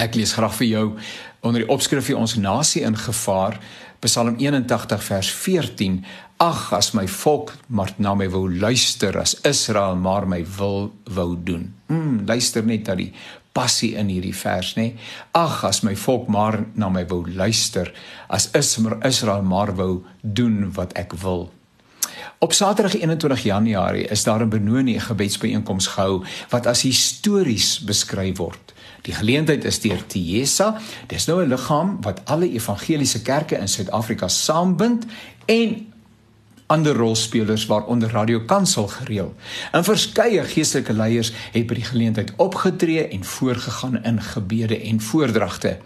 Ek lees graag vir jou onder die opskrif vir ons nasie in gevaar, Psalm 81 vers 14. Ag, as my volk maar na my wou luister, as Israel maar my wil wou doen. Mm, luister net na die passie in hierdie vers, nê? Ag, as my volk maar na my wou luister, as Israel maar wou doen wat ek wil. Op Saterdag 21 Januarie is daar 'n Benoni gebedsbyeenkoms gehou wat as histories beskryf word. Die geleentheid is deur Tiesa. Dis nou 'n liggaam wat alle evangeliese kerke in Suid-Afrika saambind en ander rolspelers waaronder Radio Kansel gereël. En verskeie geestelike leiers het by die geleentheid opgetree en voorgegaan in gebede en voordragte.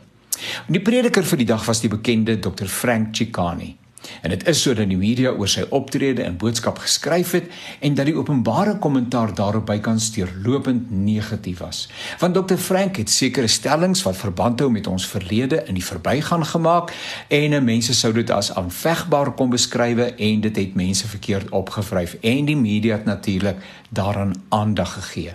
Die prediker vir die dag was die bekende Dr Frank Chikani. En dit is sodat die media oor sy optrede en boodskap geskryf het en dat die openbare kommentaar daarop bykans deurlopend negatief was. Want Dr Frank het sekere stellings wat verband hou met ons verlede in die verbygaan gemaak en mense sou dit as aanvegbaar kon beskryf en dit het mense verkeerd opgevryf en die media het natuurlik daaraan aandag gegee.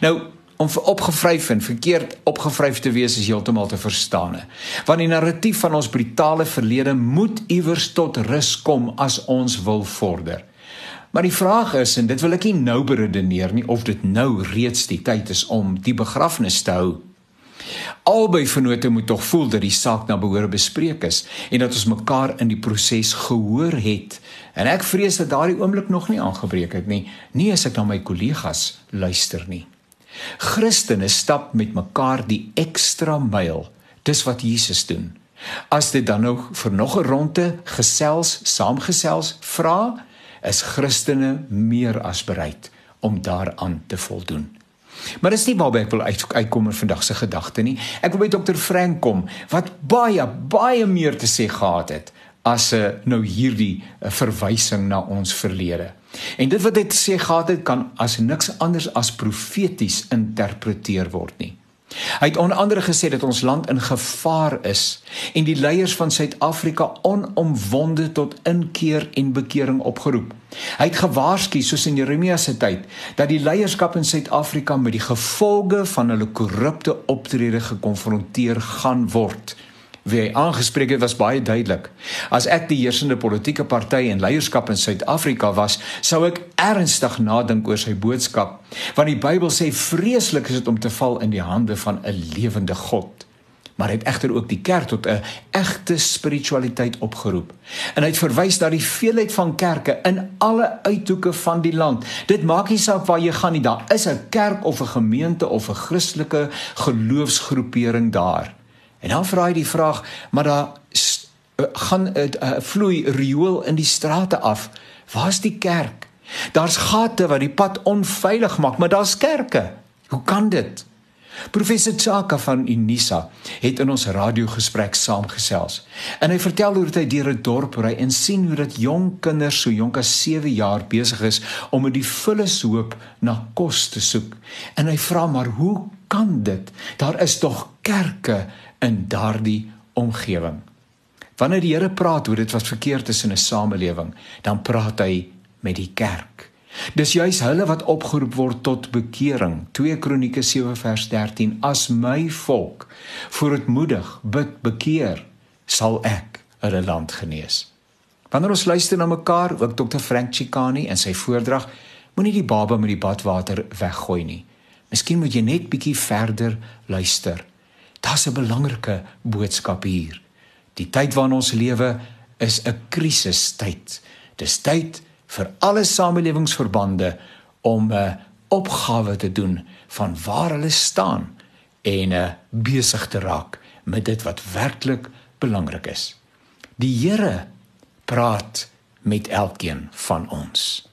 Nou om opgevryf en verkeerd opgevryf te wees is heeltemal te verstaan. Want die narratief van ons brutale verlede moet iewers tot rus kom as ons wil vorder. Maar die vraag is en dit wil ek nie nou beredeneer nie of dit nou reeds die tyd is om die begrafnis te hou. Albei vennote moet tog voel dat die saak na behoore bespreek is en dat ons mekaar in die proses gehoor het. En ek vrees dat daardie oomblik nog nie aangebreek het nie, nie as ek na my kollegas luister nie. Christene stap met mekaar die ekstra myl. Dis wat Jesus doen. As dit dan nou vir nog 'n ronde gesels, saamgesels vra, is Christene meer as bereid om daaraan te voldoen. Maar dis nie waarby ek wil uitkom in vandag se gedagte nie. Ek wil by Dr. Frank kom wat baie baie meer te sê gehad het as 'n uh, nou hierdie uh, verwysing na ons verlede. En dit wat hy sê gehad het kan as niks anders as profeties interpreteer word nie. Hy het onder andere gesê dat ons land in gevaar is en die leiers van Suid-Afrika onomwonde tot inkeer en bekering opgeroep. Hy het gewaarsku soos in Jeremia se tyd dat die leierskap in Suid-Afrika met die gevolge van hulle korrupte optrede gekonfronteer gaan word wie hy aangespreek het was baie duidelik. As ek die heersende politieke party en leierskap in Suid-Afrika was, sou ek ernstig nadink oor sy boodskap, want die Bybel sê vreeslik is dit om te val in die hande van 'n lewende God. Maar hy het egter ook die kerk tot 'n egte spiritualiteit opgeroep. En hy het verwys na die veelheid van kerke in alle uithoeke van die land. Dit maak nie saak waar jy gaan nie, daar is 'n kerk of 'n gemeente of 'n Christelike geloofsgroepering daar. En dan vra hy die vraag, maar daar uh, gaan 'n uh, uh, vloei riool in die strate af. Waar's die kerk? Daar's gate wat die pad onveilig maak, maar daar's kerke. Hoe kan dit? Professor Chaka van Unisa het in ons radiogesprek saamgesels. En hy vertel hoe hy deur 'n dorp ry en sien hoe dat jong kinders so jonk as 7 jaar besig is om met die vullis hoop na kos te soek. En hy vra maar hoe kan dit? Daar is tog kerke in daardie omgewing. Wanneer die Here praat oor dit wat verkeerd is in 'n samelewing, dan praat hy met die kerk. Dis juis hulle wat opgeroep word tot bekering. 2 Kronieke 7 vers 13: As my volk voortmoedig bid bekeer, sal ek hulle land genees. Wanneer ons luister na mekaar, ook Dr. Frank Chikani en sy voordrag, moenie die baba met die badwater weggooi nie. Miskien moet jy net bietjie verder luister. Daar's 'n belangrike boodskap hier. Die tyd waarin ons lewe is 'n krisistyd. Dis tyd vir alle samelewingsverbande om 'n opgawe te doen van waar hulle staan en uh, besig te raak met dit wat werklik belangrik is. Die Here praat met elkeen van ons.